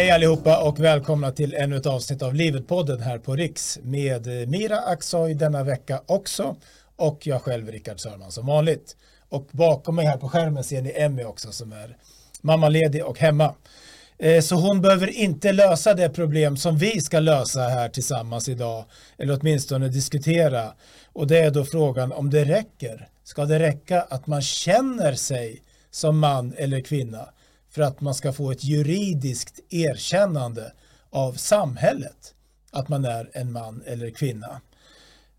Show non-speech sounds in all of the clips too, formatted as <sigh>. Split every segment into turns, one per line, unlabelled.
hej allihopa och välkomna till ännu ett avsnitt av Livet-podden här på Riks med eh, Mira Aksoy denna vecka också och jag själv Rickard Sörman som vanligt. Och bakom mig här på skärmen ser ni Emmy också som är mammaledig och hemma. Eh, så hon behöver inte lösa det problem som vi ska lösa här tillsammans idag, eller åtminstone diskutera. Och det är då frågan om det räcker. Ska det räcka att man känner sig som man eller kvinna för att man ska få ett juridiskt erkännande av samhället att man är en man eller kvinna?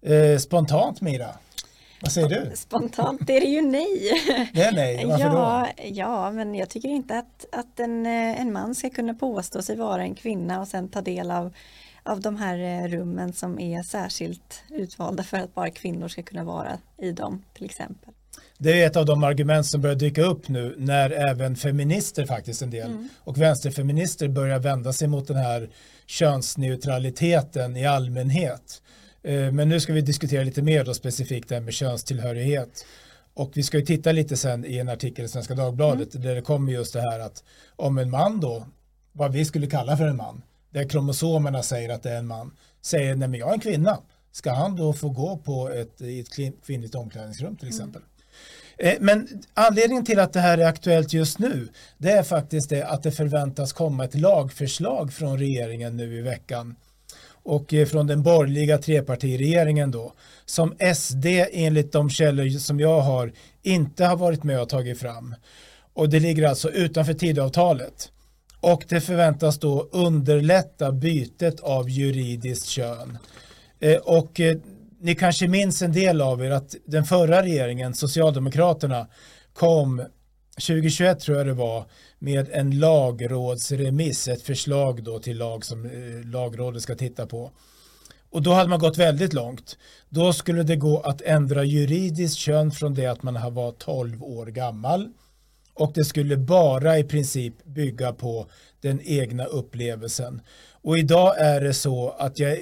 Eh, spontant Mira? Vad säger du?
Spontant är det ju nej. <laughs>
Det är nej, varför
ja, då? Ja, men jag tycker inte att, att en, eh, en man ska kunna påstå sig vara en kvinna och sen ta del av, av de här eh, rummen som är särskilt utvalda för att bara kvinnor ska kunna vara i dem till exempel.
Det är ett av de argument som börjar dyka upp nu när även feminister faktiskt en del mm. och vänsterfeminister börjar vända sig mot den här könsneutraliteten i allmänhet. Eh, men nu ska vi diskutera lite mer då specifikt det här med könstillhörighet. Och vi ska ju titta lite sen i en artikel i Svenska Dagbladet mm. där det kommer just det här att om en man då, vad vi skulle kalla för en man, där kromosomerna säger att det är en man, säger nej men jag är en kvinna, ska han då få gå på ett, i ett kvinnligt omklädningsrum till mm. exempel? Mm. Eh, men anledningen till att det här är aktuellt just nu det är faktiskt det att det förväntas komma ett lagförslag från regeringen nu i veckan och eh, från den borgerliga trepartiregeringen då som SD enligt de källor som jag har inte har varit med och tagit fram. Och det ligger alltså utanför tidavtalet. Och det förväntas då underlätta bytet av juridiskt kön. Eh, och ni kanske minns en del av er att den förra regeringen, Socialdemokraterna, kom 2021 tror jag det var, med en lagrådsremiss, ett förslag då till lag som eh, lagrådet ska titta på. Och då hade man gått väldigt långt. Då skulle det gå att ändra juridiskt kön från det att man var 12 år gammal och det skulle bara i princip bygga på den egna upplevelsen. Och idag är det så att jag,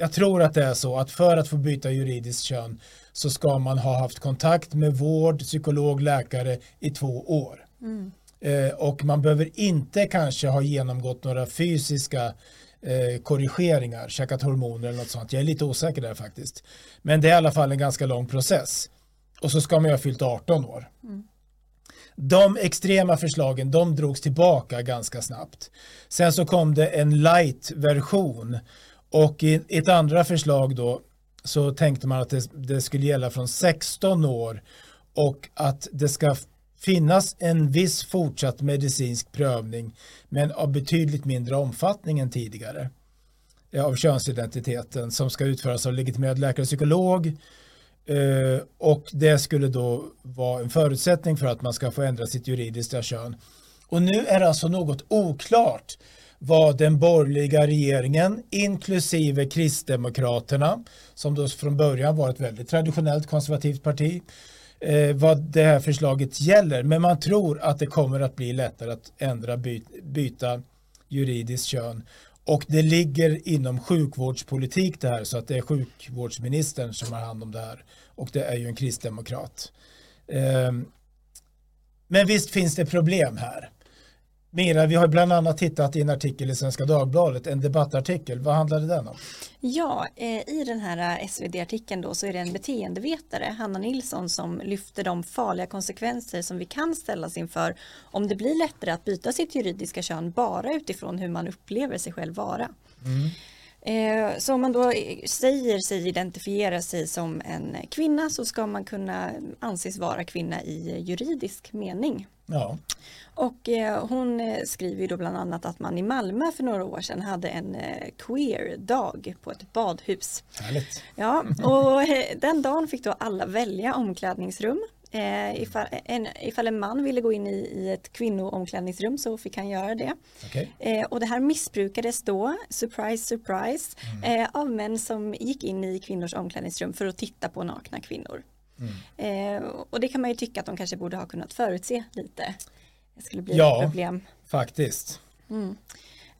jag tror att det är så att för att få byta juridiskt kön så ska man ha haft kontakt med vård, psykolog, läkare i två år. Mm. Eh, och man behöver inte kanske ha genomgått några fysiska eh, korrigeringar, käkat hormoner eller något sånt. Jag är lite osäker där faktiskt. Men det är i alla fall en ganska lång process. Och så ska man ju ha fyllt 18 år. Mm. De extrema förslagen, de drogs tillbaka ganska snabbt. Sen så kom det en light-version och i ett andra förslag då så tänkte man att det, det skulle gälla från 16 år och att det ska finnas en viss fortsatt medicinsk prövning men av betydligt mindre omfattning än tidigare eh, av könsidentiteten som ska utföras av legitimerad läkare och psykolog eh, och det skulle då vara en förutsättning för att man ska få ändra sitt juridiska kön. Och nu är det alltså något oklart vad den borgerliga regeringen inklusive Kristdemokraterna som då från början var ett väldigt traditionellt konservativt parti eh, vad det här förslaget gäller. Men man tror att det kommer att bli lättare att ändra, by, byta juridiskt kön. Och det ligger inom sjukvårdspolitik det här så att det är sjukvårdsministern som har hand om det här. Och det är ju en kristdemokrat. Eh, men visst finns det problem här. Mira, vi har bland annat tittat i en artikel i Svenska Dagbladet, en debattartikel. Vad handlade den om?
Ja, eh, i den här eh, SvD-artikeln då så är det en beteendevetare, Hanna Nilsson, som lyfter de farliga konsekvenser som vi kan ställas inför om det blir lättare att byta sitt juridiska kön bara utifrån hur man upplever sig själv vara. Mm. Eh, så om man då säger sig identifiera sig som en kvinna så ska man kunna anses vara kvinna i juridisk mening. Ja. Och eh, hon eh, skriver då bland annat att man i Malmö för några år sedan hade en queer-dag på ett badhus.
Härligt.
Ja, och den dagen fick då alla välja omklädningsrum Eh, ifall, en, ifall en man ville gå in i, i ett kvinnoomklädningsrum så fick han göra det. Okay. Eh, och det här missbrukades då, surprise surprise, mm. eh, av män som gick in i kvinnors omklädningsrum för att titta på nakna kvinnor. Mm. Eh, och det kan man ju tycka att de kanske borde ha kunnat förutse lite. Det skulle bli
ja,
ett problem.
faktiskt. Mm.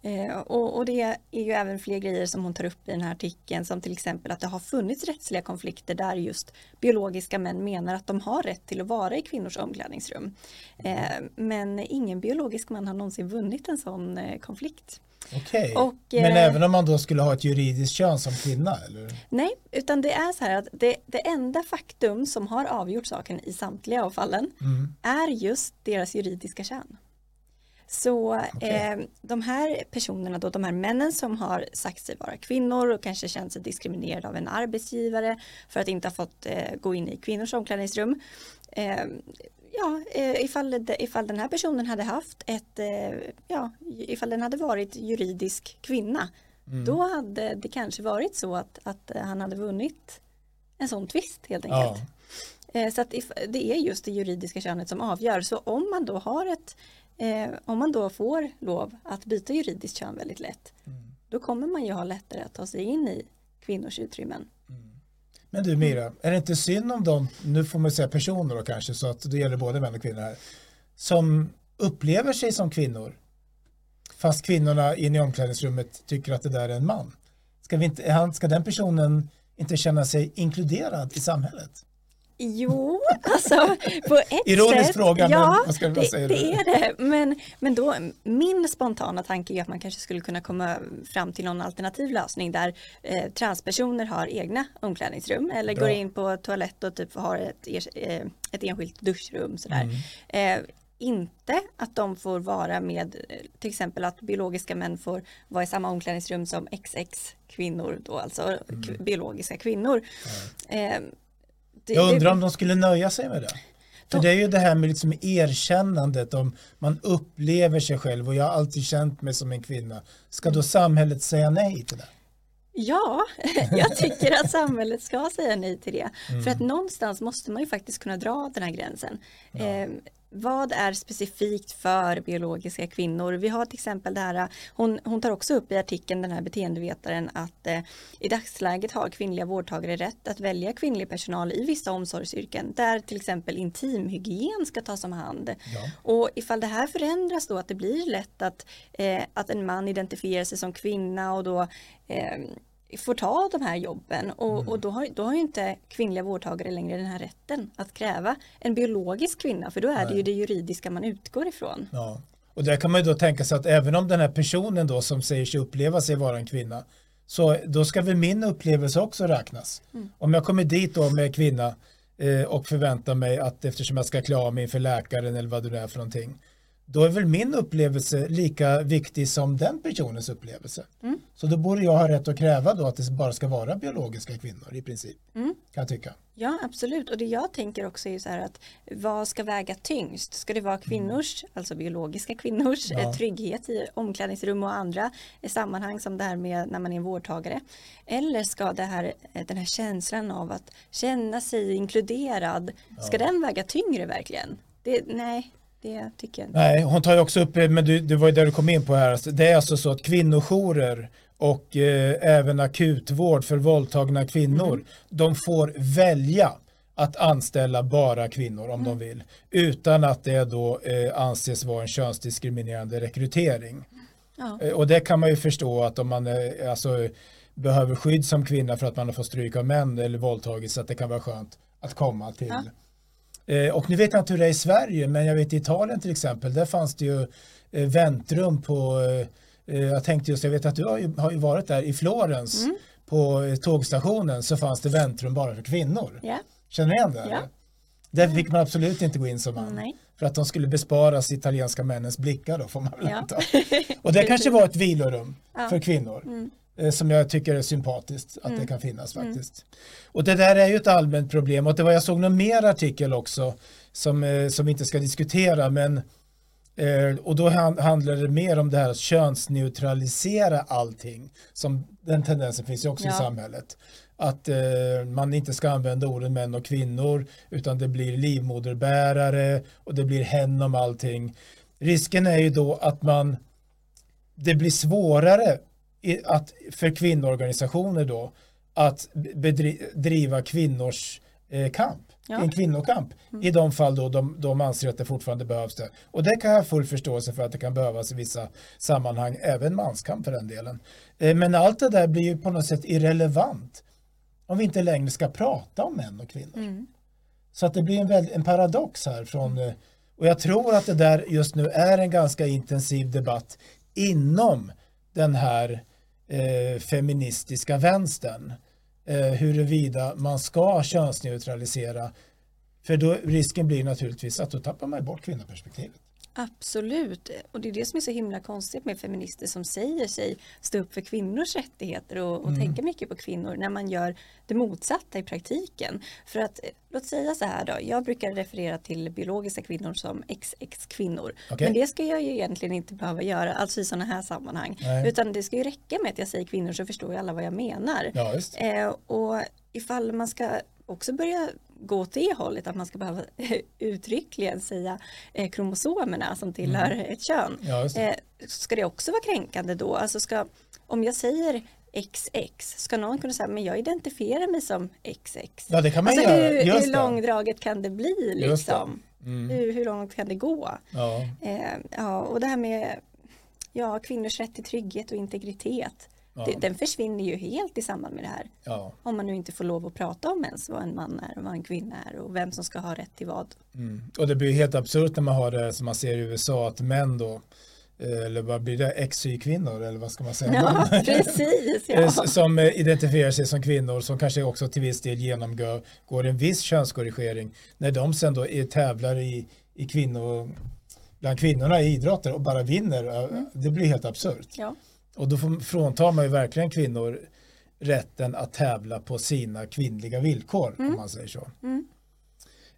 Eh, och, och, det är ju även fler grejer som hon tar upp i den här artikeln som till exempel att det har funnits rättsliga konflikter där just biologiska män menar att de har rätt till att vara i kvinnors omklädningsrum. Eh, men ingen biologisk man har någonsin vunnit en sån eh, konflikt.
Okej, okay. men eh, även om man då skulle ha ett juridiskt kön som kvinna? Eller?
Nej, utan det är så här att det, det enda faktum som har avgjort saken i samtliga av fallen mm. är just deras juridiska kön. Så okay. eh, de här personerna då, de här männen som har sagt sig vara kvinnor och kanske känt sig diskriminerade av en arbetsgivare för att inte ha fått eh, gå in i kvinnors omklädningsrum. Eh, ja, eh, ifall, ifall den här personen hade haft ett, eh, ja, ifall den hade varit juridisk kvinna, mm. då hade det kanske varit så att, att han hade vunnit en sån tvist helt enkelt. Ja. Eh, så att if, det är just det juridiska könet som avgör. Så om man då har ett Eh, om man då får lov att byta juridiskt kön väldigt lätt, mm. då kommer man ju ha lättare att ta sig in i kvinnors utrymmen.
Men du Mira, är det inte synd om de, nu får man säga personer då kanske, så att det gäller både män och kvinnor här, som upplever sig som kvinnor, fast kvinnorna inne i omklädningsrummet tycker att det där är en man. Ska, vi inte, ska den personen inte känna sig inkluderad i samhället?
Jo, alltså på ett
Ironisk
sätt.
fråga,
ja,
men
det, säga det är det. Men, men då, min spontana tanke är att man kanske skulle kunna komma fram till någon alternativ lösning där eh, transpersoner har egna omklädningsrum eller Bra. går in på toalett och typ har ett, eh, ett enskilt duschrum. Sådär. Mm. Eh, inte att de får vara med, till exempel att biologiska män får vara i samma omklädningsrum som XX kvinnor då, alltså mm. biologiska kvinnor. Mm.
Det, jag undrar om de skulle nöja sig med det. För det är ju det här med liksom erkännandet om man upplever sig själv och jag har alltid känt mig som en kvinna. Ska då samhället säga nej till det?
Ja, <laughs> jag tycker att samhället ska säga nej till det. Mm. För att någonstans måste man ju faktiskt kunna dra den här gränsen. Ja. Vad är specifikt för biologiska kvinnor? Vi har till exempel det här, hon, hon tar också upp i artikeln den här beteendevetaren att eh, i dagsläget har kvinnliga vårdtagare rätt att välja kvinnlig personal i vissa omsorgsyrken där till exempel intimhygien ska tas om hand. Ja. Och ifall det här förändras då att det blir lätt att, eh, att en man identifierar sig som kvinna och då eh, får ta de här jobben och, mm. och då, har, då har ju inte kvinnliga vårdtagare längre den här rätten att kräva en biologisk kvinna för då är Nej. det ju det juridiska man utgår ifrån.
Ja. Och där kan man ju då tänka sig att även om den här personen då som säger sig uppleva sig vara en kvinna så då ska väl min upplevelse också räknas. Mm. Om jag kommer dit då med kvinna eh, och förväntar mig att eftersom jag ska klä av mig inför läkaren eller vad det nu är för någonting då är väl min upplevelse lika viktig som den personens upplevelse. Mm. Så då borde jag ha rätt att kräva då att det bara ska vara biologiska kvinnor i princip. Mm. Kan jag tycka.
Ja absolut och det jag tänker också är så här att vad ska väga tyngst? Ska det vara mm. kvinnors, mm. alltså biologiska kvinnors ja. trygghet i omklädningsrum och andra sammanhang som det här med när man är vårdtagare? Eller ska det här, den här känslan av att känna sig inkluderad, ska ja. den väga tyngre verkligen? Det, nej, det tycker jag inte.
Nej, hon tar ju också upp, men du, det var ju där du kom in på här, alltså, det är alltså så att kvinnojourer och eh, även akutvård för våldtagna kvinnor, mm. de får välja att anställa bara kvinnor om mm. de vill, utan att det då eh, anses vara en könsdiskriminerande rekrytering. Ja. Eh, och det kan man ju förstå att om man eh, alltså, behöver skydd som kvinna för att man har fått stryk av män eller våldtagits, att det kan vara skönt att komma till ja och nu vet jag inte hur det är i Sverige, men jag vet i Italien till exempel, där fanns det ju eh, väntrum på, eh, jag tänkte just, jag vet att du har ju, har ju varit där i Florens mm. på tågstationen så fanns det väntrum bara för kvinnor. Yeah. Känner du igen det? Yeah. Där fick man absolut inte gå in som man. Nej. För att de skulle besparas italienska männens blickar då får man väl ja. anta. Och det <laughs> kanske var ett vilorum ja. för kvinnor. Mm. Eh, som jag tycker är sympatiskt att mm. det kan finnas mm. faktiskt. Mm. Och det där är ju ett allmänt problem och det var jag såg någon mer artikel också som, eh, som vi inte ska diskutera men eh, och då handlar det mer om det här att könsneutralisera allting som den tendensen finns ju också ja. i samhället att eh, man inte ska använda orden män och kvinnor utan det blir livmoderbärare och det blir hen om allting. Risken är ju då att man det blir svårare att, för kvinnoorganisationer då att bedriva kvinnors eh, kamp,
Ja.
en kvinnokamp i de fall då de, de anser att det fortfarande behövs det. Och det kan jag ha full förståelse för att det kan behövas i vissa sammanhang, även manskamp för den delen. Eh, men allt det där blir ju på något sätt irrelevant om vi inte längre ska prata om män och kvinnor.
Mm.
Så att det blir en, väl, en paradox här från, eh, och jag tror att det där just nu är en ganska intensiv debatt inom den här eh, feministiska vänstern. Eh, huruvida man ska könsneutralisera. För då risken blir naturligtvis att då tappar man bort kvinnoperspektivet.
Absolut, och det är det som är så himla konstigt med feminister som säger sig stå upp för kvinnors rättigheter och, och
Mm.
tänka mycket på kvinnor när man gör det motsatta i praktiken. För att, eh, låt säga så här då, jag brukar referera till biologiska kvinnor som XX-kvinnor.
Okej.
Men det ska jag ju egentligen inte behöva göra, alltså i sådana här sammanhang.
Nej.
Utan det ska ju räcka med att jag säger kvinnor så förstår ju alla vad jag menar.
Ja.
Eh, och ifall man ska också börja gå åt det hållet att man ska behöva <laughs> uttryckligen säga eh, kromosomerna som tillhör ett kön.
Ja, det.
Eh, ska det också vara kränkande då? Alltså ska, om jag säger XX, ska någon kunna säga men jag identifierar mig som XX?
Ja, det kan man
alltså
göra.
hur,
Just
hur
det.
långdraget kan det bli
Just det.
liksom?
Mm.
Hur, hur långt kan det gå?
Ja.
Eh, ja, och det här med ja, kvinnors rätt till trygghet och integritet.
Ja.
Det, den försvinner ju helt i samband med det här.
Ja.
Om man nu inte får lov att prata om ens vad en man är och vad en kvinna är och vem som ska ha rätt till vad.
Mm. Och det blir helt absurt när man har det som man ser i USA att män då eh, eller vad blir det, XY-kvinnor eller vad ska man säga?
Ja, <laughs> precis.
Eh,
Ja.
s- som eh, identifierar sig som kvinnor som kanske också till viss del genomgår går en viss könskorrigering när de sen då är tävlar i, i kvinnor bland kvinnorna i idrotter och bara vinner. eh, Det blir helt absurt.
Ja.
Och då fråntar man ju verkligen kvinnor rätten att tävla på sina kvinnliga villkor om man säger så.
Mm.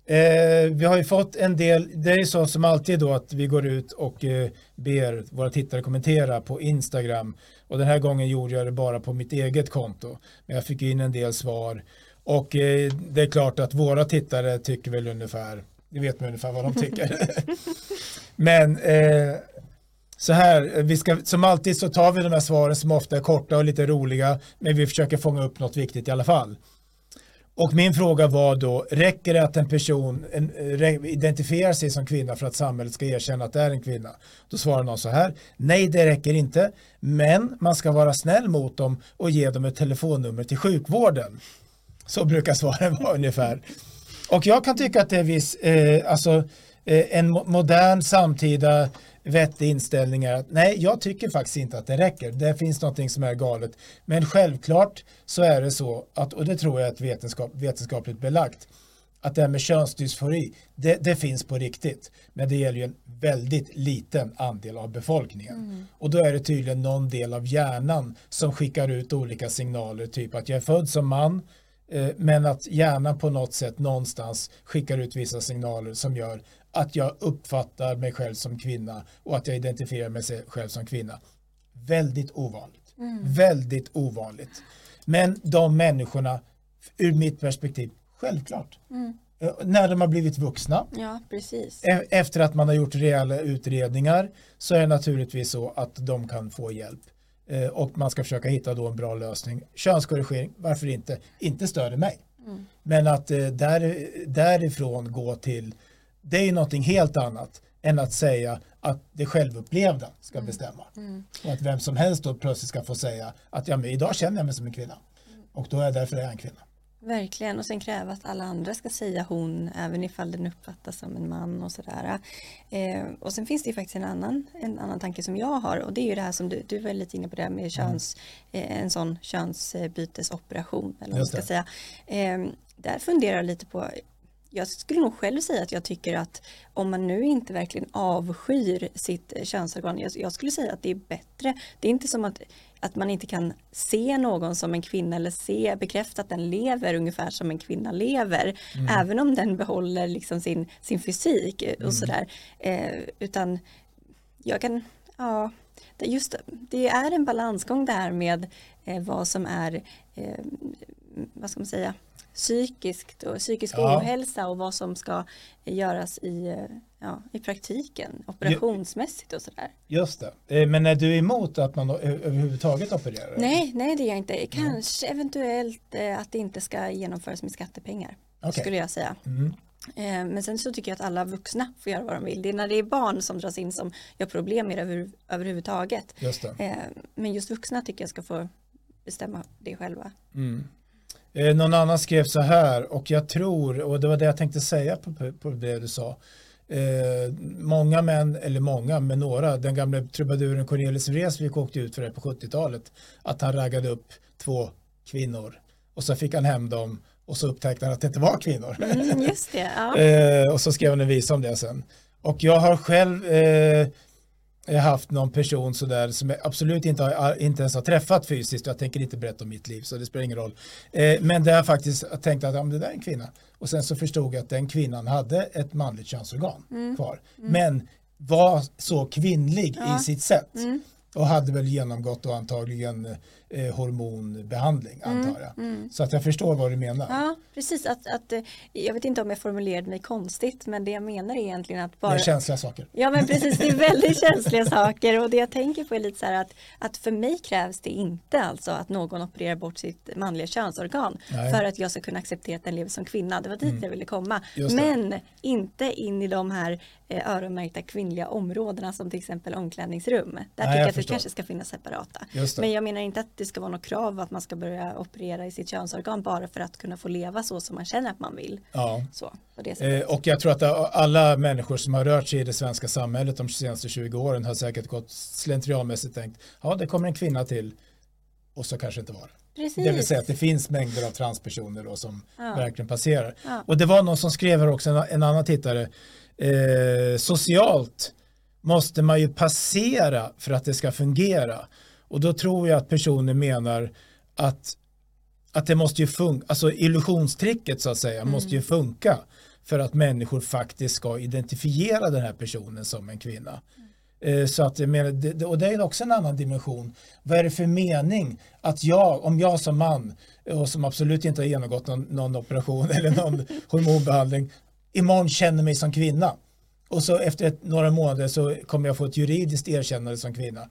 Eh, vi har ju fått en del, det är ju så som alltid då att vi går ut och eh, ber våra tittare kommentera på Instagram och den här gången gjorde jag det bara på mitt eget konto men jag fick in en del svar och eh, det är klart att våra tittare tycker väl ungefär, det vet man ungefär vad de tycker. <laughs> men eh, så här, vi ska, som alltid så tar vi de här svaren som ofta är korta och lite roliga men vi försöker fånga upp något viktigt i alla fall. Och min fråga var då, räcker det att en person en, re, identifierar sig som kvinna för att samhället ska erkänna att det är en kvinna? Då svarar någon så här, nej det räcker inte, men man ska vara snäll mot dem och ge dem ett telefonnummer till sjukvården. Så brukar svaren <laughs> vara ungefär. Och jag kan tycka att det är viss, eh, alltså eh, en modern samtida vettig inställning är att nej, jag tycker faktiskt inte att det räcker. Det finns någonting som är galet. Men självklart så är det så att, och det tror jag är vetenskap, vetenskapligt belagt, att det här med könsdysfori, det, det finns på riktigt. Men det gäller ju en väldigt liten andel av befolkningen. Och då är det tydligen någon del av hjärnan som skickar ut olika signaler, typ att jag är född som man, eh, men att hjärnan på något sätt någonstans skickar ut vissa signaler som gör att jag uppfattar mig själv som kvinna och att jag identifierar mig själv som kvinna. Väldigt ovanligt. Väldigt ovanligt. Men de människorna, ur mitt perspektiv, självklart. Eh, När de har blivit vuxna,
ja, precis.
e- efter att man har gjort rejäla utredningar, så är det naturligtvis så att de kan få hjälp. Eh, Och man ska försöka hitta då en bra lösning. Könskorrigering, varför inte? Inte större mig. Men att eh, där, därifrån gå till, det är ju någonting helt annat än att säga att det självupplevda ska bestämma. Och att vem som helst då plötsligt ska få säga att ja, men idag känner jag mig som en kvinna. Och då är jag därför är jag en kvinna.
Verkligen, och sen kräva att alla andra ska säga hon, även ifall den uppfattas som en man och sådär. Eh, och sen finns det ju faktiskt en annan, en annan tanke som jag har och det är ju det här som du, du var lite inne på det här med köns, eh, en sån könsbytesoperation eller vad man ska säga. Eh, där funderar jag lite på jag skulle nog själv säga att jag tycker att om man nu inte verkligen avskyr sitt könsorgan, jag, jag skulle säga att det är bättre. Det är inte som att, att man inte kan se någon som en kvinna eller se bekräfta att den lever ungefär som en kvinna lever. Även om den behåller liksom sin, sin fysik och sådär. Eh, utan jag kan, ja, det, just, det är en balansgång där med eh, vad som är, eh, vad ska man säga, psykiskt och psykisk
Ja.
ohälsa och vad som ska göras i, eh, ja, i praktiken, operationsmässigt och sådär.
Just det. Eh, Men är du emot att man överhuvudtaget opererar?
Nej, nej det är jag inte. Kanske eventuellt eh, att det inte ska genomföras med skattepengar. okay. skulle jag säga. Mm. Men sen så tycker jag att alla vuxna får göra vad de vill. Det är när det är barn som dras in som jag har problem med över, överhuvudtaget. Just det. Men just vuxna tycker jag ska få bestämma det själva. Mm.
Eh, någon annan skrev så här och jag tror, och det var det jag tänkte säga på, på det du sa. Eh, många män, eller många, men några, den gamla trubaduren Cornelis Vreeswijk åkte ut för det på 70-talet, att han raggade upp två kvinnor och så fick han hem dem och så upptäckte han att det inte var kvinnor.
Mm, just det, ja. <laughs>
eh, och så skrev han en visa om det sen. Och jag har själv eh, jag har haft någon person sådär som jag absolut inte, har, inte ens har träffat fysiskt. Jag tänker inte berätta om mitt liv så det spelar ingen roll. Eh, men där jag faktiskt tänkte att ja, det där är en kvinna. Och sen så förstod jag att den kvinnan hade ett manligt könsorgan mm. kvar. Mm. Men var så kvinnlig ja. i sitt sätt. Mm. Och hade väl genomgått då antagligen eh, hormonbehandling mm, antar jag. Mm. Så att jag förstår vad du menar.
Ja, precis. Att, att, eh, jag vet inte om jag formulerade mig konstigt men det jag menar är egentligen att bara...
Det är känsliga saker.
Ja men precis, det är väldigt <laughs> känsliga saker och det jag tänker på är lite så här att, att för mig krävs det inte alltså att någon opererar bort sitt manliga könsorgan Nej. för att jag ska kunna acceptera att den lever som kvinna. Det var dit mm. jag ville komma. Men inte in i de här eh, öronmärkta kvinnliga områdena som till exempel omklädningsrum. Där Nej, tycker jag, jag att det kanske ska finnas separata. Men jag menar inte att det ska vara något krav att man ska börja operera i sitt könsorgan bara för att kunna få leva så som man känner att man vill. Ja. Så,
eh, och jag tror att alla människor som har rört sig i det svenska samhället de senaste 20 åren har säkert gått slentrianmässigt tänkt ja det kommer en kvinna till och så kanske inte var Precis. Det vill säga att det finns mängder av transpersoner då som ja. verkligen passerar. Ja. Och det var någon som skrev här också, en, en annan tittare, eh, socialt måste man ju passera för att det ska fungera. Och då tror jag att personen menar att, att det måste ju funka, alltså illusionstricket så att säga mm. måste ju funka för att människor faktiskt ska identifiera den här personen som en kvinna. Mm. Så att och det är också en annan dimension. Vad är det för mening att jag, om jag som man och som absolut inte har genomgått någon, någon operation <laughs> eller någon <laughs> hormonbehandling, imorgon känner mig som kvinna. Och så efter ett, några månader så kommer jag få ett juridiskt erkännande som kvinna.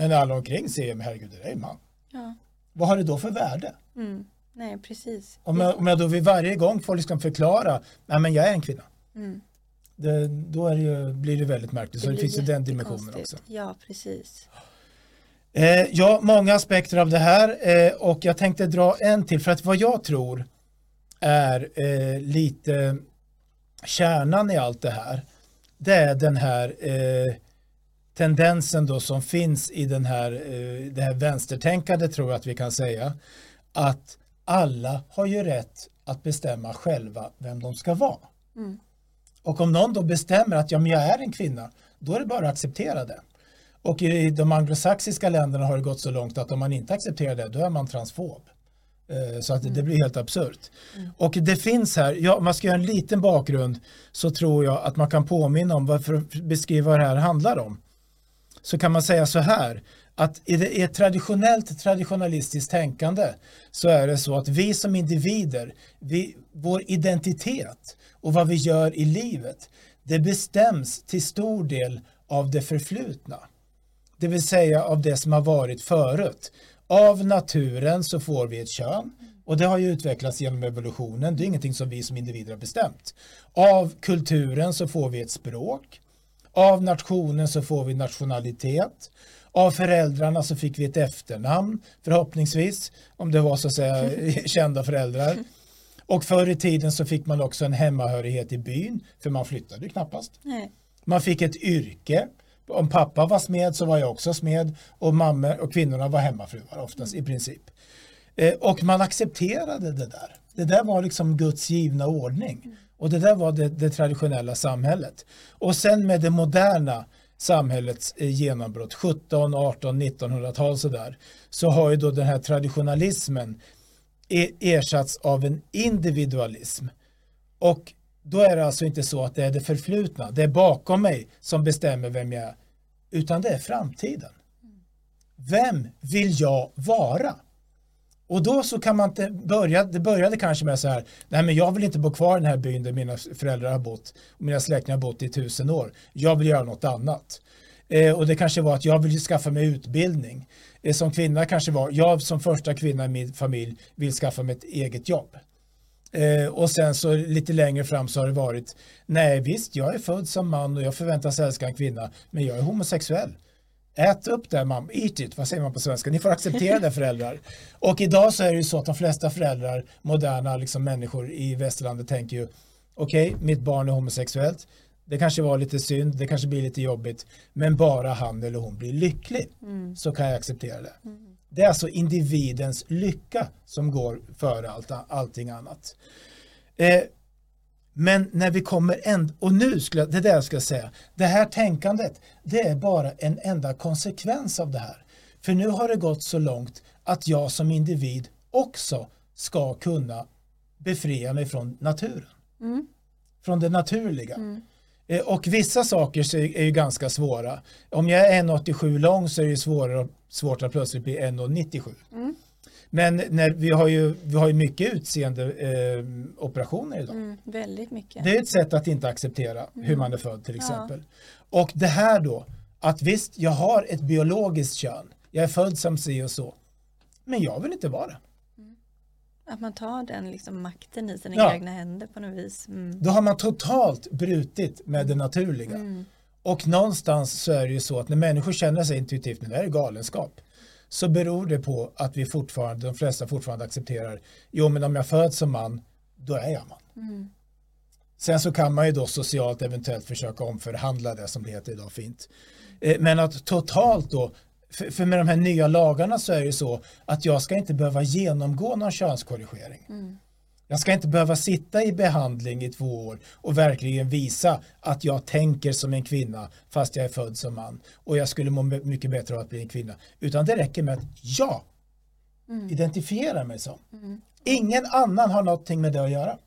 Men alla omkring säger, men herregud, det är en man. Ja. Vad har det då för värde?
Mm. Nej, precis.
Om jag, om jag då vid varje gång får liksom förklara, nej men jag är en kvinna. Mm. Det, då det ju, blir det väldigt märkligt. Det så det finns ju den dimensionen också.
Ja, precis.
Eh, ja, många aspekter av det här eh, och jag tänkte dra en till för att vad jag tror är eh, lite kärnan i allt det här det är den här eh, tendensen då som finns i den här, eh, det här vänstertänkandet tror jag att vi kan säga att alla har ju rätt att bestämma själva vem de ska vara. Mm. Och om någon då bestämmer att ja, men jag är en kvinna, då är det bara att acceptera det. Och i de anglosaxiska länderna har det gått så långt att om man inte accepterar det, då är man transfob. Eh, så att mm. det blir helt absurt. Mm. Och det finns här, ja, man ska göra en liten bakgrund så tror jag att man kan påminna om varför beskriva vad det här handlar om. Så kan man säga så här att i, det, ett traditionellt traditionalistiskt tänkande så är det så att vi som individer, vi, vår identitet och vad vi gör i livet, det bestäms till stor del av det förflutna. Det vill säga av det som har varit förut. Av naturen så får vi ett kön och det har ju utvecklats genom evolutionen. Det är ingenting som vi som individer har bestämt. Av kulturen så får vi ett språk. Av nationen så får vi nationalitet. Av föräldrarna så fick vi ett efternamn förhoppningsvis om det var så att säga <laughs> kända föräldrar. Och förr i tiden så fick man också en hemmahörighet i byn för man flyttade knappast. Nej. Man fick ett yrke om pappa var smed så var jag också smed och mamma och kvinnorna var hemmafruar oftast i princip. Eh, och man accepterade det där. Det där var liksom Guds givna ordning. Och det där var det, det traditionella samhället. Och sen med det moderna samhällets eh, genombrott, 17, 18, 1900-tal sådär, så har ju då den här traditionalismen e-, ersatts av en individualism. Och då är det alltså inte så att det är det förflutna, det är bakom mig som bestämmer vem jag är, utan det är framtiden. Vem vill jag vara? Och då så kan man inte börja, det började kanske med så här, nej men jag vill inte bo kvar i den här byn där mina föräldrar har bott och mina släktingar har bott i tusen år. Jag vill göra något annat. Eh, och det kanske var att jag vill skaffa mig utbildning. Eh, som kvinna kanske var, jag som första kvinna i min familj vill skaffa mig ett eget jobb. Eh, och sen så lite längre fram så har det varit, nej visst jag är född som man och jag förväntas älska en kvinna, men jag är homosexuell. Ät upp det mamma, eat it, vad säger man på svenska? Ni får acceptera det föräldrar. Och idag så är det ju så att de flesta föräldrar, moderna liksom människor i västerlandet tänker ju, okej, okay, mitt barn är homosexuellt, det kanske var lite synd, det kanske blir lite jobbigt, men bara han eller hon blir lycklig mm. så kan jag acceptera det. Mm. Det är alltså individens lycka som går före allt, allting annat. Eh, men när vi kommer en, och nu skulle jag, det där ska jag säga, det här tänkandet, det är bara en enda konsekvens av det här. För nu har det gått så långt att jag som individ också ska kunna befria mig från naturen. Mm. Från det naturliga. Mm. Eh, och vissa saker är ju ganska svåra. Om jag är 1,87 lång så är det svårare, svårt att plötsligt bli 1,97. Mm. Men när, vi, har ju, vi har ju mycket utseende eh, operationer idag. Mm,
väldigt mycket.
Det är ett sätt att inte acceptera mm. hur man är född till exempel. Ja. Och det här då, att visst, jag har ett biologiskt kön. Jag är född som si och så. Men jag vill inte vara det.
Att man tar den liksom makten i sina ja. egna händer på något vis.
Mm. Då har man totalt brutit med det naturliga. Mm. Och någonstans så är det ju så att när människor känner sig intuitivt, när det är galenskap, så beror det på att vi fortfarande, de flesta fortfarande accepterar, jo men om jag föds som man, då är jag man. Mm. Sen så kan man ju då socialt eventuellt försöka omförhandla det som det heter idag fint. Eh, men att totalt då för, för, med de här nya lagarna så är det så att jag ska inte behöva genomgå någon könskorrigering. Mm. Jag ska inte behöva sitta i behandling i två år och verkligen visa att jag tänker som en kvinna fast jag är född som man och jag skulle må mycket bättre av att bli en kvinna. Utan det räcker med att jag mm. identifierar mig som. Mm. Ingen annan har någonting med det att göra.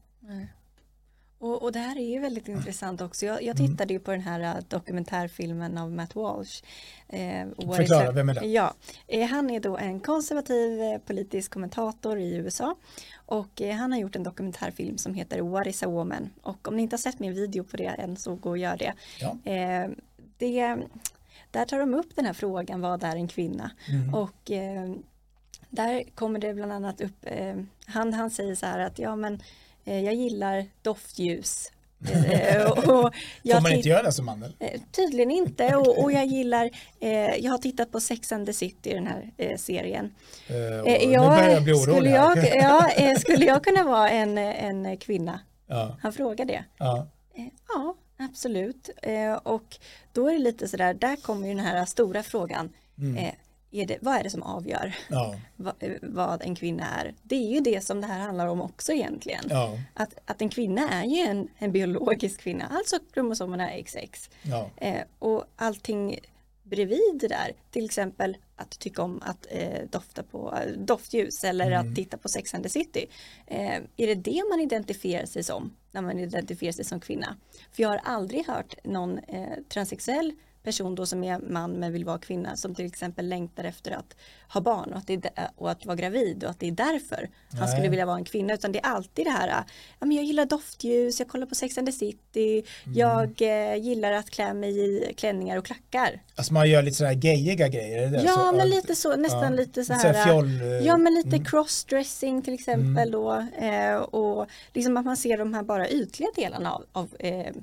Och, och, det här är ju väldigt intressant också. Jag, jag mm. tittade ju på den här äh, dokumentärfilmen av Matt Walsh.
Eh, Förklara, vem är det?
Ja, eh, han är då en konservativ eh, politisk kommentator i USA och eh, han har gjort en dokumentärfilm som heter What is a woman? Och om ni inte har sett min video på det än så gå och gör det. Ja. Eh, det där tar de upp den här frågan, vad är en kvinna? Mm. Och eh, där kommer det bland annat upp, han, han säger så här att ja men jag gillar doftljus.
Eh, och jag Får man inte göra det som man?
Eh, tydligen inte och, och jag gillar, jag har tittat på Sex and the City, den här serien.
Uh, jag, nu börjar jag orolig.
Skulle jag, ja, skulle jag kunna vara en, en kvinna? Ja. Han frågar det. Ja. ja, absolut. Och då är det lite sådär, där kommer ju den här stora frågan. Mm är det, vad är det som avgör ja. <laughs> vad, vad, en kvinna är? Det är ju det som det här handlar om också egentligen. Ja. Att, att en kvinna är ju en, en biologisk kvinna, alltså kromosomerna XX. Ja. Eh, och allting bredvid det där, till exempel att tycka om att eh, dofta på eh, doftljus eller mm. att titta på Sex and the City. Eh, är det det man identifierar sig som när man identifierar sig som kvinna? För jag har aldrig hört någon eh, transsexuell person då som är man men vill vara kvinna som till exempel längtar efter att ha barn och att, det är, och att vara gravid och att det är därför Nej. han skulle vilja vara en kvinna utan det är alltid det här ja, men jag gillar doftljus, jag kollar på Sex and the City, mm. jag eh, gillar att klä mig i klänningar och klackar.
Alltså man gör lite sådana här gejiga grejer?
Det ja så, men lite så, nästan ja. lite så här. Fjoll, eh, ja men lite mm. crossdressing till exempel mm. då eh, och liksom att man ser de här bara ytliga delarna av, av eh,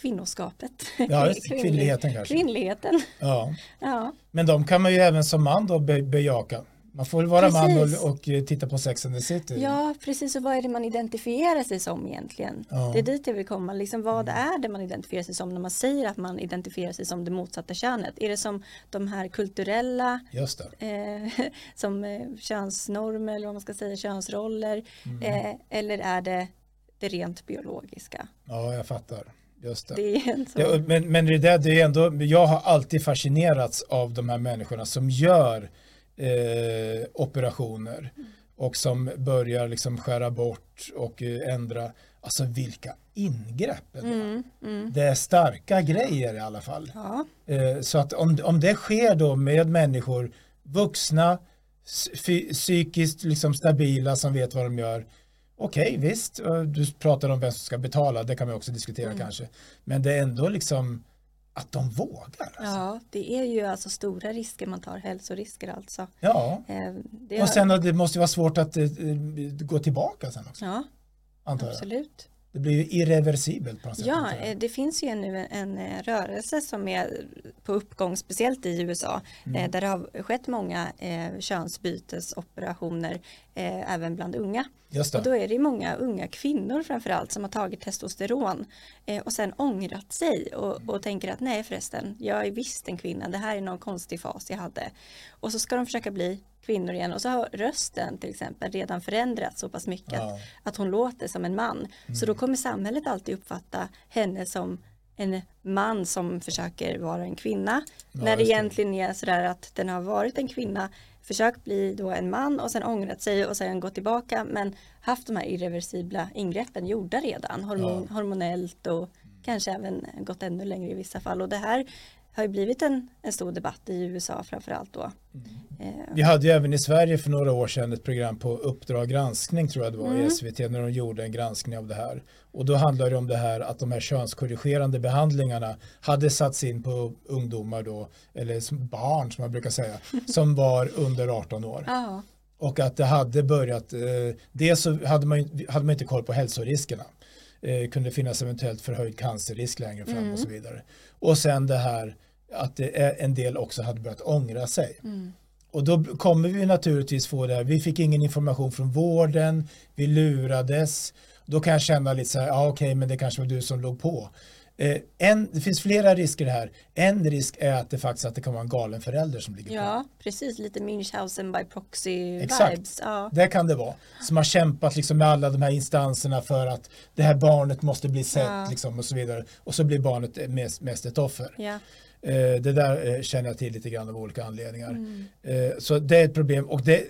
kvinnoskapet.
Ja, <laughs> kvinnligheten kanske.
Kvinnligheten.
Ja. ja. Men de kan man ju även som man då be bejaka. Man får vara precis. man och, och, titta på Sex and the City.
Ja, precis. Och vad är det man identifierar sig som egentligen? Ja. Det är dit jag vill komma. Liksom, vad är det man identifierar sig som när man säger att man identifierar sig som det motsatta könet? Är det som de här kulturella
Just
eh, <laughs> som eh, könsnormer eller vad man ska säga, könsroller? Mm. Eh, eller är det det rent biologiska?
Ja, jag fattar. Just det. det det, men, men det där, det är ändå, jag har alltid fascinerats av de här människorna som gör eh, operationer mm. och som börjar liksom skära bort och eh, ändra. Alltså vilka ingrepp. Mm, mm. Det är starka grejer i alla fall. Ja. Eh, så att om, om det sker då med människor, vuxna, psykiskt liksom stabila som vet vad de gör, Okej, okay, visst, du pratar om vem som ska betala, det kan vi också diskutera mm. kanske. Men det är ändå liksom att de vågar. Alltså.
Ja, det är ju alltså stora risker man tar, hälsorisker alltså.
Ja, eh, det och sen det måste vara svårt att eh, gå tillbaka sen också.
Ja,
antar jag. Det blir ju irreversibelt på något sätt.
Ja, eh, det finns ju nu en, en rörelse som är på uppgång, speciellt i USA,
Mm.
eh, där det har skett många eh, könsbytesoperationer eh, även bland unga. Och då är det många unga kvinnor framförallt som har tagit testosteron eh, och sen ångrat sig och, och tänker att nej förresten, jag är visst en kvinna, det här är någon konstig fas jag hade. Och så ska de försöka bli kvinnor igen och så har rösten till exempel redan förändrats så pass mycket
Ja. Mm.
att, att hon låter som en man. Så då kommer samhället alltid uppfatta henne som en man som försöker vara en kvinna.
Ja,
när det egentligen är sådär att den har varit en kvinna, försökt bli då en man och sen ångrat sig och sen gått tillbaka men haft de här irreversibla ingreppen gjorda redan, hormon, hormonellt och kanske även gått ännu längre i vissa fall. Och det här har ju blivit en, en stor debatt i USA framförallt då. Eh,
Vi hade ju även i Sverige för några år sedan ett program på Uppdrag granskning tror jag det var
Mm.
i SVT när de gjorde en granskning av det här. Och då handlade det om det här att de här könskorrigerande behandlingarna hade satts in på ungdomar då, eller barn som man brukar säga, <laughs> som var under 18 år.
ja,
Och att det hade börjat, eh, dels så hade man, hade man inte koll på hälsoriskerna. Eh, kunde finnas eventuellt förhöjd cancerrisk längre fram
Mm.
och så vidare. Och sen det här att det en del också hade börjat ångra sig.
Mm.
Och då kommer vi naturligtvis få det här, vi fick ingen information från vården, vi lurades. Då kan jag känna lite så här, ja okej men det kanske var du som låg på. Eh, en, det finns flera risker här. En risk är att det faktiskt att det kan vara en galen förälder som ligger på.
ja, precis lite Münchhausen by proxy
Exakt.
vibes. Ja.
Det kan det vara. Som har kämpat liksom med alla de här instanserna för att det här barnet måste bli sett
Ja.
liksom och så vidare. Och så blir barnet mest, mest ett offer.
Ja.
Eh, det där eh, känner jag till lite grann av olika anledningar.
Mm.
Eh, så det är ett problem. Och det,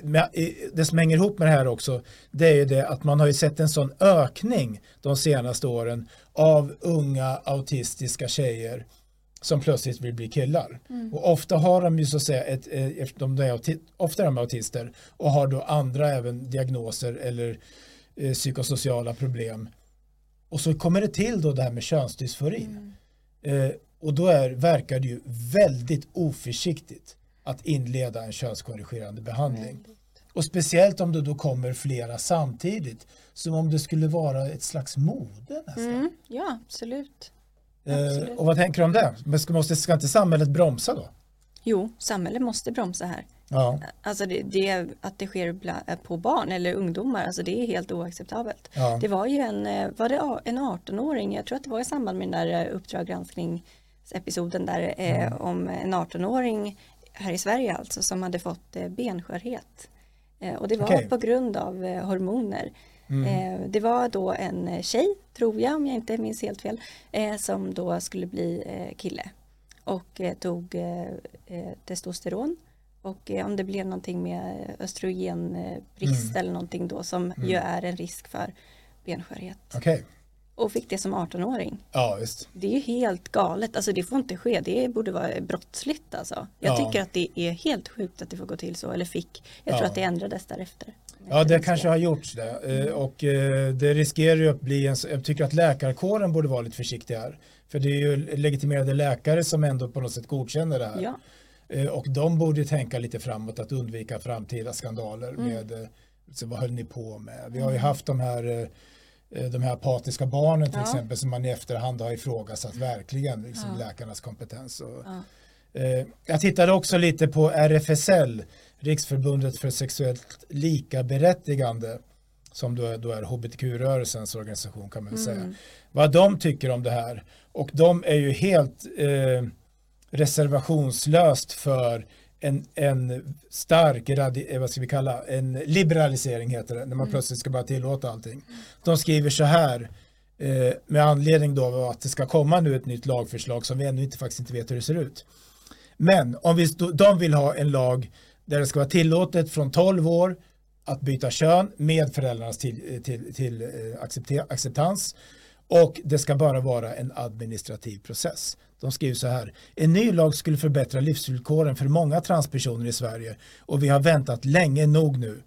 det som hänger ihop med det här också det är ju det att man har ju sett en sån ökning de senaste åren av unga autistiska tjejer som plötsligt vill bli killar.
Mm.
Och ofta har de ju så att säga, ett, eftersom de är ofta är de autister och har då andra även diagnoser eller eh, psykosociala problem. Och så kommer det till då det här med könsdysforin.
Mm.
Eh, och då är, verkar det ju väldigt oförsiktigt att inleda en könskorrigerande behandling. Och speciellt om det då kommer flera samtidigt. Som om det skulle vara ett slags mode nästan.
Mm. ja, absolut.
Eh,
absolut.
och vad tänker du om det? Men ska, måste, ska inte samhället bromsa då?
Jo, samhället måste bromsa här.
Ja,
Alltså det, det, att det sker bla- på barn eller ungdomar, alltså det är helt oacceptabelt.
ja.
Det var ju en, eh, var det en 18-åring, jag tror att det var i samband med den där eh, Uppdrag granskningsepisoden där eh,
Mm.
om en 18-åring här i Sverige alltså som hade fått eh, benskörhet. Eh, och det var
Okej.
på grund av eh, hormoner.
Mm.
Eh, det var då en eh, tjej, tror jag om jag inte minns helt fel, eh, som då skulle bli kille och tog testosteron och om det blev någonting med östrogenbrist
Mm.
eller någonting då som ju är en risk för benskörhet
Okej,
och fick det som 18-åring.
ja visst.
Det är ju helt galet, alltså det får inte ske, det borde vara brottsligt alltså. Jag
Ja.
tycker att det är helt sjukt att det får gå till så, eller fick. Jag
Ja.
tror att det ändrades därefter.
Ja, det kanske har gjorts det. Eh, Och eh, det riskerar ju att bli en, jag tycker att läkarkåren borde vara lite försiktig här. För det är ju legitimerade läkare som ändå på något sätt godkänner det här.
Ja,
Eh, Och de borde tänka lite framåt att undvika framtida skandaler
Mm.
med så vad höll ni på med? Vi har ju haft de här de här apatiska barnen till
Ja.
exempel som man i efterhand har ifrågasatt verkligen liksom
Ja.
läkarnas kompetens. Och,
Ja.
eh, jag tittade också lite på RFSL, Riksförbundet för sexuellt likaberättigande som då är, då är hbtq-rörelsens organisation kan man väl säga.
Mm.
Vad de tycker om det här. Och de är ju helt eh, reservationslöst för en, en stark, radi, eh, vad ska vi kalla, en liberalisering heter det, när man plötsligt ska bara tillåta allting. De skriver så här, eh, med anledning då av att det ska komma nu ett nytt lagförslag som vi ännu inte faktiskt inte vet hur det ser ut. Men om vi, de vill ha en lag där det ska vara tillåtet från 12 år att byta kön med föräldrarnas till, till, till eh, acceptans och det ska bara vara en administrativ process. De skriver så här. En ny lag skulle förbättra livsvillkoren för många transpersoner i Sverige och vi har väntat länge nog nu.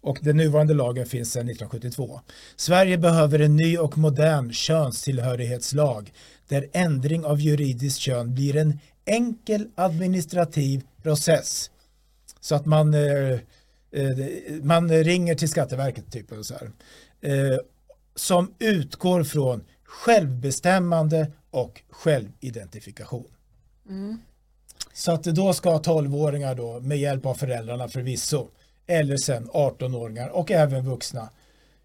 Och den nuvarande lagen finns sedan 1972. Sverige behöver en ny och modern könstillhörighetslag där ändring av juridiskt kön blir en enkel administrativ process. Så att man, eh, eh man ringer till Skatteverket typ och så här. Eh, som utgår från självbestämmande och självidentifikation.
Mm.
Så att då ska 12-åringar då med hjälp av föräldrarna förvisso eller sen 18-åringar och även vuxna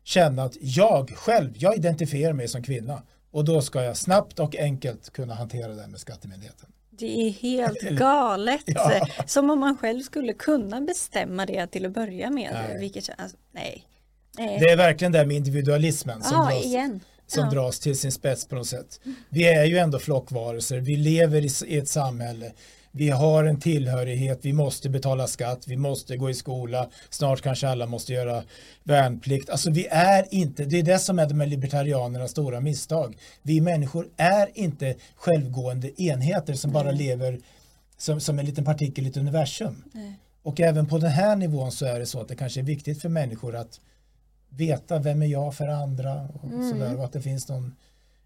känna att jag själv, jag identifierar mig som kvinna och då ska jag snabbt och enkelt kunna hantera det med skattemyndigheten.
Det är helt <laughs> galet.
Ja.
Som om man själv skulle kunna bestämma det till att börja med.
Nej.
Vilket, alltså, nej. nej.
Det är verkligen det med individualismen som, dras,
igen.
Som
ja.
dras till sin spets på något sätt. Vi är ju ändå flockvarelser, vi lever i, ett samhälle, vi har en tillhörighet, vi måste betala skatt, vi måste gå i skola, snart kanske alla måste göra värnplikt. Alltså vi är inte, det är det som är de här libertarianernas stora misstag. Vi människor är inte självgående enheter som bara lever som, som en liten partikel i ett universum.
Nej.
Och även på den här nivån så är det så att det kanske är viktigt för människor att veta vem är jag för andra och
Mm.
sådär och att det finns någon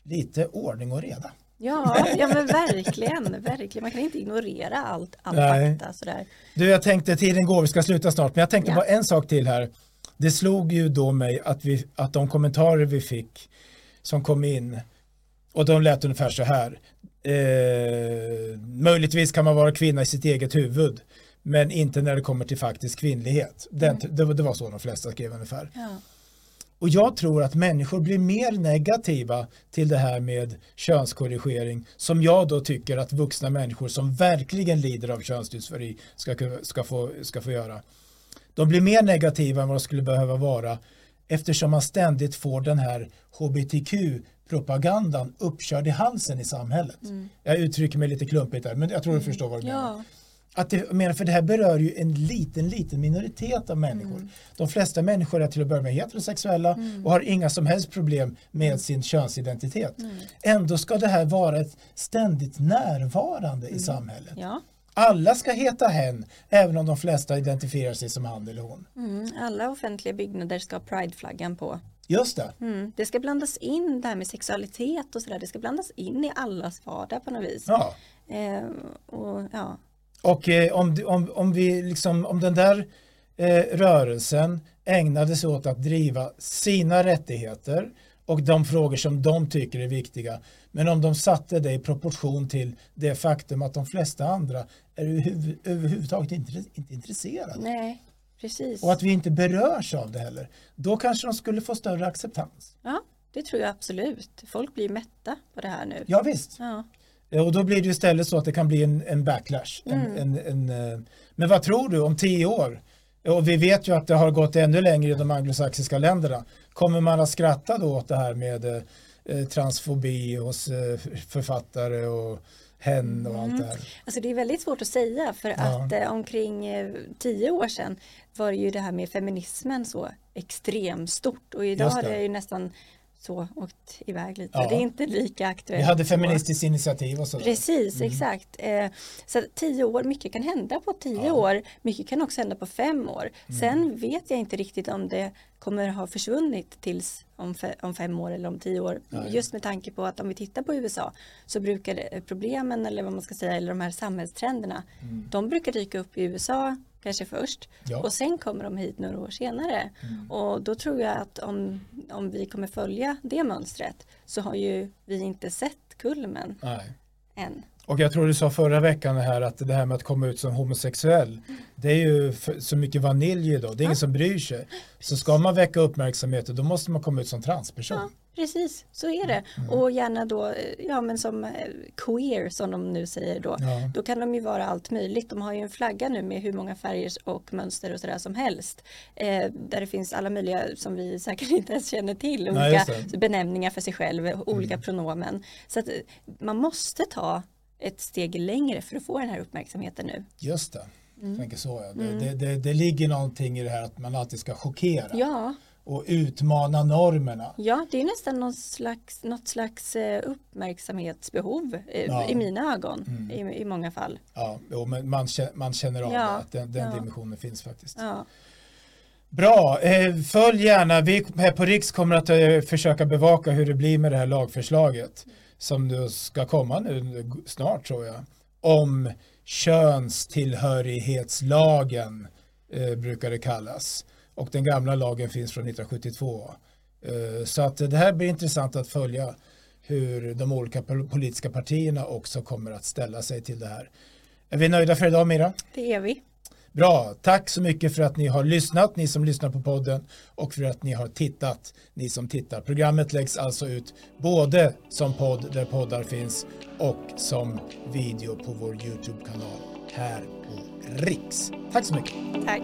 lite ordning och reda.
Ja, ja men verkligen, verkligen. Man kan inte ignorera allt, all
Nej.
fakta sådär.
Du, jag tänkte, tiden går, vi ska sluta snart, men jag tänkte
Ja.
bara en sak till här. Det slog ju då mig att, vi, att de kommentarer vi fick som kom in och de lät ungefär så här. Eh, möjligtvis kan man vara kvinna i sitt eget huvud, men inte när det kommer till faktisk kvinnlighet. Den, det, var- det var så de flesta skrev ungefär.
Ja.
Och jag tror att människor blir mer negativa till det här med könskorrigering som jag då tycker att vuxna människor som verkligen lider av könsdysfori ska, ska, få, ska få göra. De blir mer negativa än vad de skulle behöva vara eftersom man ständigt får den här hbtq-propagandan uppkörd i halsen i samhället. Jag uttrycker mig lite klumpigt där, men jag tror du förstår vad jag menar.
Ja.
Att det, menar, för det här berör ju en liten, liten minoritet av människor.
Mm.
De flesta människor är till att börja med heterosexuella och har inga som helst problem med sin könsidentitet.
Mm.
Ändå ska det här vara ett ständigt närvarande i samhället.
ja.
Alla ska heta hen, även om de flesta identifierar sig som han eller hon.
Mm. Alla offentliga byggnader ska ha prideflaggan på.
Just det.
Mm. Det ska blandas in det här med sexualitet och sådär. Det ska blandas in i allas vardag på något vis.
Ja.
Eh, och, ja.
Och eh, om, om, om, vi liksom, om den där eh, rörelsen ägnade sig åt att driva sina rättigheter och de frågor som de tycker är viktiga. Men om de satte det i proportion till det faktum att de flesta andra är överhuv- överhuvudtaget inte, inte intresserade.
Nej, precis.
Och att vi inte berörs av det heller. Då kanske de skulle få större acceptans.
Ja, det tror jag absolut. Folk blir mätta på det här nu.
Ja visst.
Ja.
Eh, Och då blir det istället så att det kan bli en, en backlash. En, en, en, eh, men vad tror du om tio år? Och vi vet ju att det har gått ännu längre i de anglosaxiska länderna. Kommer man att skratta då åt det här med eh, transfobi hos eh, författare och hen och allt det här?
Alltså det är väldigt svårt att säga för
Ja.
att eh, omkring tio år sedan var det ju det här med feminismen så extremt stort och idag har
det.
det ju nästan så åkt iväg lite.
Ja.
Det är inte lika aktuellt.
Vi hade
så.
feministiskt initiativ och sådär.
Precis, exakt. Eh, så tio år, mycket kan hända på tio
Ja.
år. Mycket kan också hända på fem år. Sen vet jag inte riktigt om det kommer ha försvunnit tills om, fe- om fem år eller om tio år.
Nej.
Just med tanke på att om vi tittar på USA så brukar det, problemen eller vad man ska säga eller de här samhällstrenderna de brukar dyka upp i USA kanske först
Ja.
och sen kommer de hit några år senare. Och då tror jag att om, om vi kommer följa det mönstret så har ju vi inte sett kulmen
Nej.
än.
Och jag tror du sa förra veckan här att det här med att komma ut som homosexuell det är ju så mycket vanilj idag, det är ingen som bryr sig. Så ska man väcka uppmärksamhet då måste man komma ut som transperson.
Ja, precis, så är det.
Mm.
Och gärna då, eh, ja men som eh, queer som de nu säger då.
Ja.
Då kan de ju vara allt möjligt. De har ju en flagga nu med hur många färger och mönster och sådär som helst. Eh, där det finns alla möjliga som vi <laughs> säkert inte ens känner till.
Nej,
Olika
det.
benämningar för sig själv, olika
Mm.
pronomen. Så att eh, man måste ta ett steg längre för att få den här uppmärksamheten nu.
Just det,
Mm.
tänker så. Ja. Det, det, det, det ligger någonting i det här att man alltid ska chockera
Ja,
och utmana normerna.
Ja, det är nästan någon slags, något slags eh, uppmärksamhetsbehov eh,
Ja. Mm.
i mina ögon i, i många fall.
Ja, jo, men man, man känner av att den, den dimensionen finns faktiskt.
Ja,
Bra, eh, följ gärna. Vi här på Riks kommer att försöka bevaka hur det blir med det här lagförslaget som nu ska komma nu snart tror jag. Om könstillhörighetslagen eh, brukar det kallas. Och den gamla lagen finns från 1972. Eh, så att det här blir intressant att följa hur de olika politiska partierna också kommer att ställa sig till det här. Är vi nöjda för idag Mira?
Det är vi.
Bra, tack så mycket för att ni har lyssnat, ni som lyssnar på podden och för att ni har tittat, ni som tittar. Programmet läggs alltså ut både som podd där poddar finns och som video på vår YouTube-kanal här på Riks. Tack så mycket.
Tack.